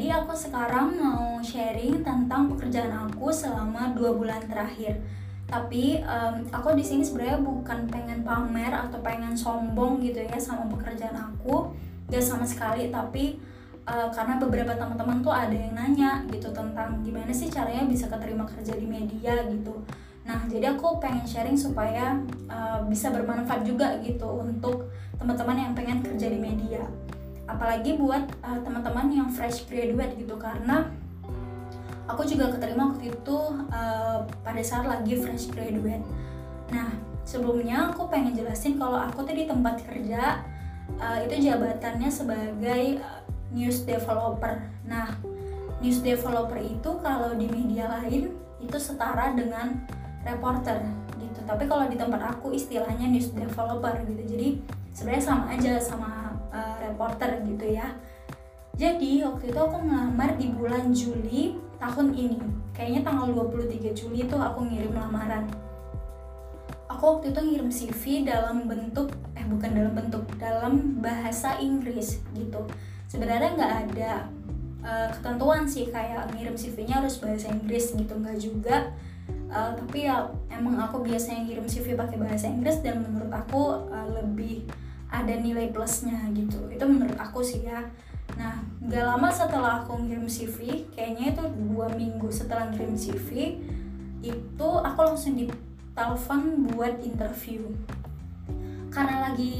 Jadi aku sekarang mau sharing tentang pekerjaan aku selama dua bulan terakhir. Tapi um, aku di sini sebenarnya bukan pengen pamer atau pengen sombong gitu ya sama pekerjaan aku, gak sama sekali. Tapi uh, karena beberapa teman-teman tuh ada yang nanya gitu tentang gimana sih caranya bisa keterima kerja di media gitu. Nah jadi aku pengen sharing supaya uh, bisa bermanfaat juga gitu untuk teman-teman yang pengen kerja di media apalagi buat uh, teman-teman yang fresh graduate gitu karena aku juga keterima waktu itu uh, pada saat lagi fresh graduate. Nah sebelumnya aku pengen jelasin kalau aku tuh di tempat kerja uh, itu jabatannya sebagai uh, news developer. Nah news developer itu kalau di media lain itu setara dengan reporter gitu. Tapi kalau di tempat aku istilahnya news developer gitu. Jadi sebenarnya sama aja sama uh, reporter gitu ya. Jadi waktu itu aku ngelamar di bulan Juli tahun ini. Kayaknya tanggal 23 Juli itu aku ngirim lamaran. Aku waktu itu ngirim CV dalam bentuk eh bukan dalam bentuk dalam bahasa Inggris gitu. Sebenarnya nggak ada uh, ketentuan sih kayak ngirim CV-nya harus bahasa Inggris gitu. Nggak juga. Uh, tapi ya emang aku biasanya ngirim CV pakai bahasa Inggris dan menurut aku uh, lebih ada nilai plusnya gitu. Itu menurut aku sih ya. Nah gak lama setelah aku ngirim CV kayaknya itu dua minggu setelah ngirim CV itu aku langsung ditelepon buat interview. Karena lagi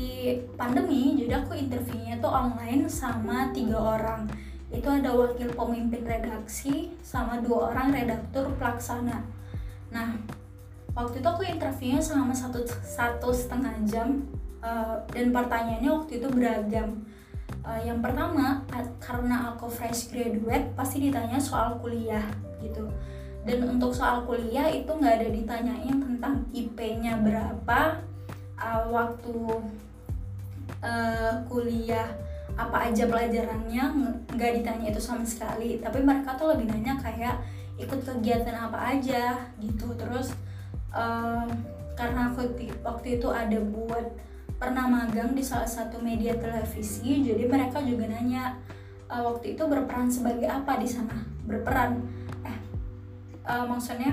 pandemi jadi aku interviewnya tuh online sama tiga orang. Itu ada wakil pemimpin redaksi sama dua orang redaktur pelaksana. Nah waktu itu aku interviewnya selama satu satu setengah jam uh, dan pertanyaannya waktu itu beragam. Uh, yang pertama karena aku fresh graduate pasti ditanya soal kuliah gitu. Dan untuk soal kuliah itu nggak ada ditanyain tentang IP-nya berapa uh, waktu uh, kuliah apa aja pelajarannya nggak ditanya itu sama sekali. Tapi mereka tuh lebih nanya kayak ikut kegiatan apa aja? gitu. Terus uh, karena aku waktu itu ada buat pernah magang di salah satu media televisi jadi mereka juga nanya e, waktu itu berperan sebagai apa di sana? Berperan. Eh e, maksudnya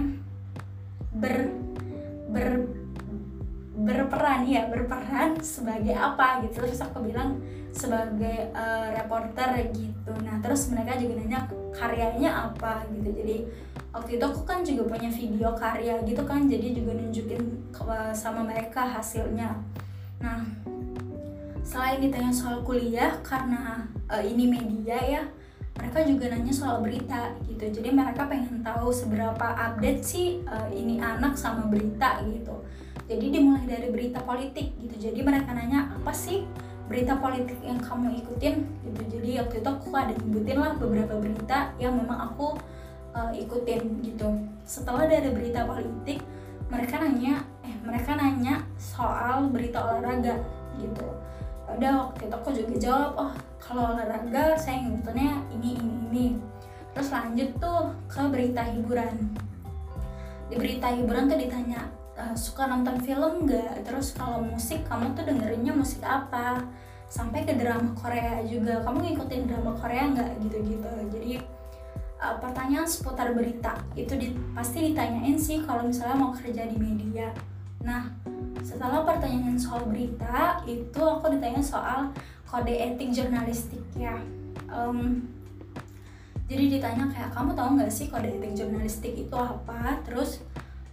ber ber berperan ya berperan sebagai apa gitu. Terus aku bilang sebagai uh, reporter gitu. Nah terus mereka juga nanya karyanya apa gitu. Jadi waktu itu aku kan juga punya video karya gitu kan. Jadi juga nunjukin sama mereka hasilnya. Nah, selain ditanya soal kuliah karena uh, ini media ya, mereka juga nanya soal berita gitu. Jadi mereka pengen tahu seberapa update sih uh, ini anak sama berita gitu. Jadi dimulai dari berita politik gitu. Jadi mereka nanya apa sih berita politik yang kamu ikutin gitu. Jadi waktu itu aku ada nyebutin lah beberapa berita yang memang aku uh, ikutin gitu. Setelah dari berita politik, mereka nanya eh mereka nanya soal berita olahraga gitu udah waktu itu aku juga jawab oh kalau olahraga saya ngikutinnya ini ini ini terus lanjut tuh ke berita hiburan di berita hiburan tuh ditanya suka nonton film nggak terus kalau musik kamu tuh dengerinnya musik apa sampai ke drama Korea juga kamu ngikutin drama Korea nggak gitu gitu jadi uh, pertanyaan seputar berita itu di, pasti ditanyain sih kalau misalnya mau kerja di media. Nah, setelah pertanyaan soal berita itu aku ditanya soal kode etik jurnalistik ya. Um, jadi ditanya kayak kamu tahu nggak sih kode etik jurnalistik itu apa? Terus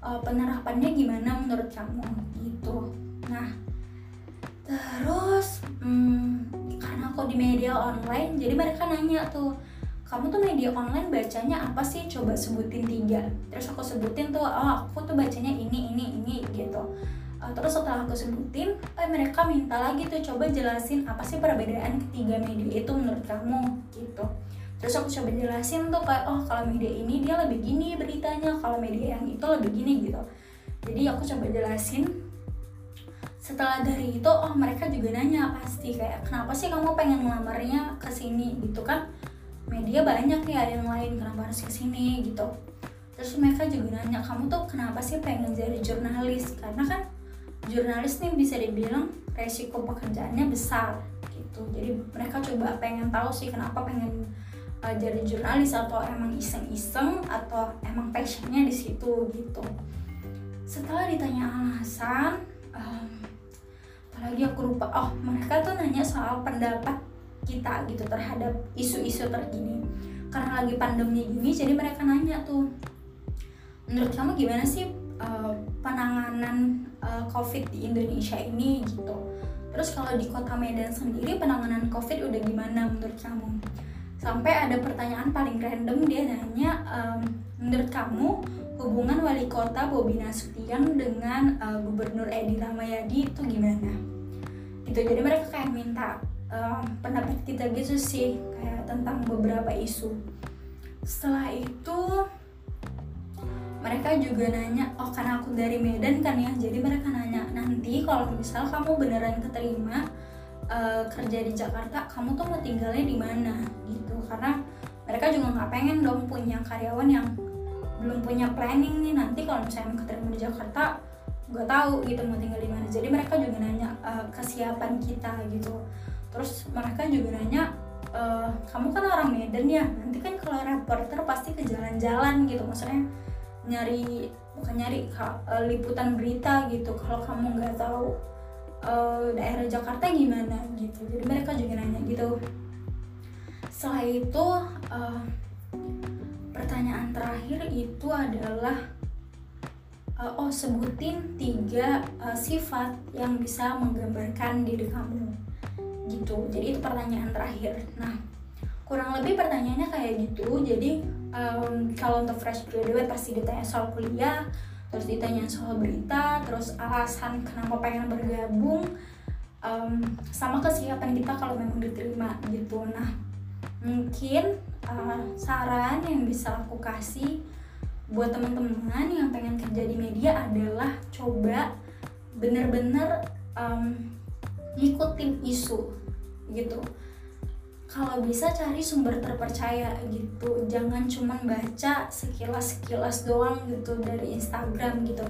uh, penerapannya gimana menurut kamu? Gitu. Nah, terus um, karena aku di media online, jadi mereka nanya tuh kamu tuh media online bacanya apa sih? Coba sebutin tiga. Terus aku sebutin tuh oh aku tuh bacanya ini ini ini gitu. Uh, terus setelah aku sebutin eh, mereka minta lagi tuh coba jelasin apa sih perbedaan ketiga media itu menurut kamu? Gitu terus aku coba jelasin tuh kayak oh kalau media ini dia lebih gini beritanya kalau media yang itu lebih gini gitu. Jadi aku coba jelasin. Setelah dari itu oh mereka juga nanya pasti kayak kenapa sih kamu pengen ngelamarnya ke sini? Gitu kan. Media banyak ya yang lain kenapa harus ke sini gitu. Terus mereka juga nanya kamu tuh kenapa sih pengen jadi jurnalis? Karena kan jurnalis nih bisa dibilang resiko pekerjaannya besar gitu. Jadi mereka coba pengen tahu sih kenapa pengen uh, jadi jurnalis atau emang iseng-iseng atau emang passionnya di situ gitu. Setelah ditanya alasan um, apalagi aku lupa oh mereka tuh nanya soal pendapat kita gitu terhadap isu-isu terkini. Karena lagi pandemi gini jadi mereka nanya tuh menurut kamu gimana sih uh, penanganan uh, COVID di Indonesia ini? Gitu. Terus kalau di kota Medan sendiri penanganan COVID udah gimana menurut kamu sampai ada pertanyaan paling random dia nanya um, menurut kamu hubungan wali kota Bobi Nasution dengan uh, gubernur Edi Rahmayadi itu gimana? Gitu. Jadi mereka kayak minta um, pendapat kita gitu sih kayak tentang beberapa isu. Setelah itu mereka juga nanya oh karena aku dari Medan kan ya? Jadi mereka nanya nanti kalau misal kamu beneran keterima uh, kerja di Jakarta kamu tuh mau tinggalnya di mana? Gitu karena mereka juga nggak pengen dong punya karyawan yang belum punya planning nih. Nanti kalau misalnya keterima di Jakarta nggak tahu gitu mau tinggal di mana. Jadi mereka juga nanya uh, kesiapan kita gitu. Terus mereka juga nanya uh, kamu kan orang Medan ya? Nanti kan kalau reporter pasti ke jalan-jalan gitu. Maksudnya nyari bukan nyari liputan berita gitu. Kalau kamu nggak tahu uh, daerah Jakarta gimana gitu. Jadi mereka juga nanya gitu. Setelah itu uh, pertanyaan terakhir itu adalah uh, oh sebutin tiga uh, sifat yang bisa menggambarkan diri kamu. Gitu. Jadi itu pertanyaan terakhir. Nah kurang lebih pertanyaannya kayak gitu. Jadi um, kalau untuk fresh graduate pasti ditanya soal kuliah terus ditanya soal berita terus alasan kenapa pengen bergabung um, sama kesiapan kita kalau memang diterima gitu. Nah mungkin uh, saran yang bisa aku kasih buat teman-teman yang pengen kerja di media adalah coba bener-bener um, ngikutin isu gitu kalau bisa cari sumber terpercaya gitu. Jangan cuma baca sekilas sekilas doang gitu dari Instagram gitu.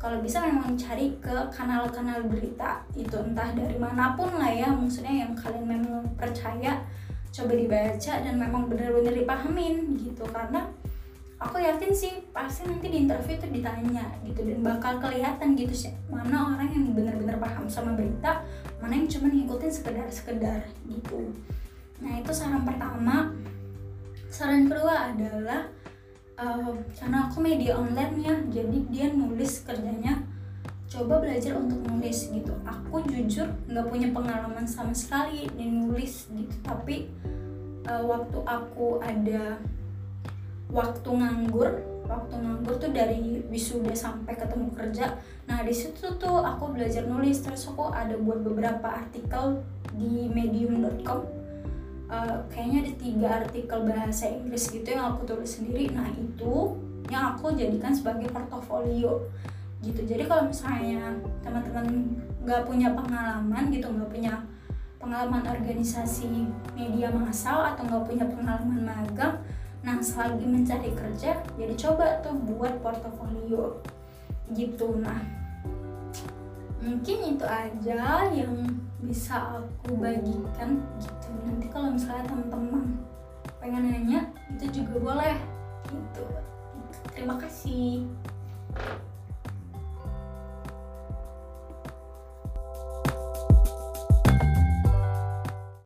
Kalau bisa memang cari ke kanal-kanal berita itu entah dari mana pun lah ya. Maksudnya yang kalian memang percaya coba dibaca dan memang benar-benar dipahamin gitu. Karena aku yakin sih pasti nanti di interview itu ditanya gitu dan bakal kelihatan gitu sih mana orang yang benar-benar paham sama berita mana yang cuma ngikutin sekedar-sekedar gitu nah itu saran pertama. Saran kedua adalah uh, karena aku media online ya jadi dia nulis kerjanya coba belajar untuk nulis gitu. Aku jujur nggak punya pengalaman sama sekali di nulis gitu tapi uh, waktu aku ada waktu nganggur waktu nganggur tuh dari wisuda sampai ketemu kerja. Nah di situ tuh aku belajar nulis terus aku ada buat beberapa artikel di medium.com uh, kayaknya ada tiga artikel bahasa Inggris gitu yang aku tulis sendiri. Nah itu yang aku jadikan sebagai portofolio gitu. Jadi kalau misalnya teman-teman nggak punya pengalaman gitu nggak punya pengalaman organisasi media massal atau nggak punya pengalaman magang nah selagi mencari kerja jadi coba tuh buat portofolio gitu. Nah mungkin itu aja yang bisa aku bagikan gitu. Nanti kalau misalnya teman-teman pengen nanya itu juga boleh. Gitu. Terima kasih